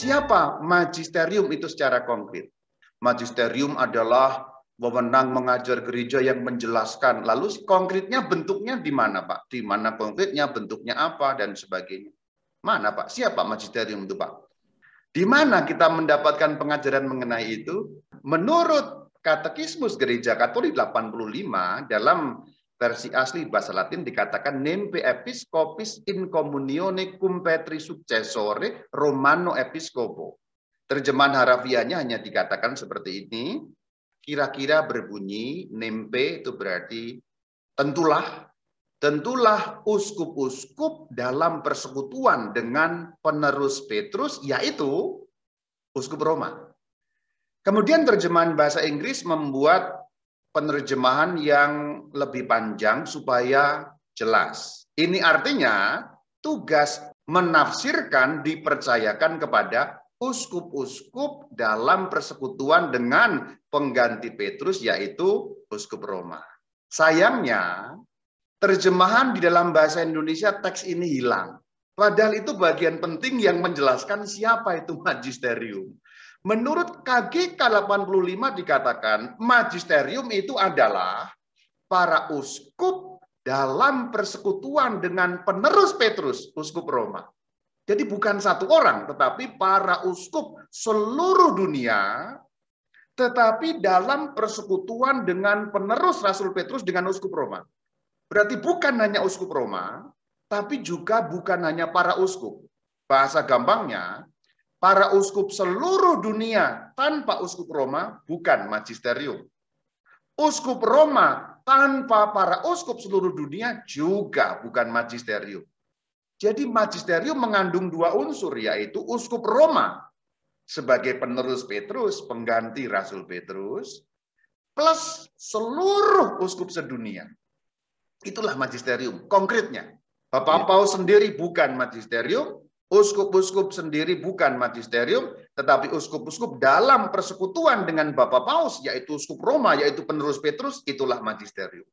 Siapa magisterium itu secara konkret? Magisterium adalah wewenang mengajar gereja yang menjelaskan. Lalu konkretnya bentuknya di mana, Pak? Di mana konkretnya, bentuknya apa, dan sebagainya. Mana, Pak? Siapa magisterium itu, Pak? Di mana kita mendapatkan pengajaran mengenai itu? Menurut Katekismus Gereja Katolik 85 dalam versi asli bahasa Latin dikatakan nempe episcopis in communione cum petri successore Romano episcopo. Terjemahan harafiahnya hanya dikatakan seperti ini. Kira-kira berbunyi nempe itu berarti tentulah tentulah uskup-uskup dalam persekutuan dengan penerus Petrus yaitu uskup Roma. Kemudian terjemahan bahasa Inggris membuat penerjemahan yang lebih panjang supaya jelas. Ini artinya tugas menafsirkan dipercayakan kepada uskup-uskup dalam persekutuan dengan pengganti Petrus yaitu uskup Roma. Sayangnya terjemahan di dalam bahasa Indonesia teks ini hilang. Padahal itu bagian penting yang menjelaskan siapa itu magisterium. Menurut KGK 85 dikatakan magisterium itu adalah para uskup dalam persekutuan dengan penerus Petrus, uskup Roma. Jadi bukan satu orang, tetapi para uskup seluruh dunia, tetapi dalam persekutuan dengan penerus Rasul Petrus dengan uskup Roma. Berarti bukan hanya uskup Roma, tapi juga bukan hanya para uskup. Bahasa gampangnya, para uskup seluruh dunia tanpa uskup Roma bukan magisterium. Uskup Roma tanpa para uskup seluruh dunia juga bukan magisterium. Jadi magisterium mengandung dua unsur yaitu uskup Roma sebagai penerus Petrus, pengganti Rasul Petrus, plus seluruh uskup sedunia. Itulah magisterium konkretnya. Bapak ya. Paus sendiri bukan magisterium, Uskup-uskup sendiri bukan magisterium, tetapi uskup-uskup dalam persekutuan dengan Bapak Paus, yaitu uskup Roma, yaitu penerus Petrus, itulah magisterium.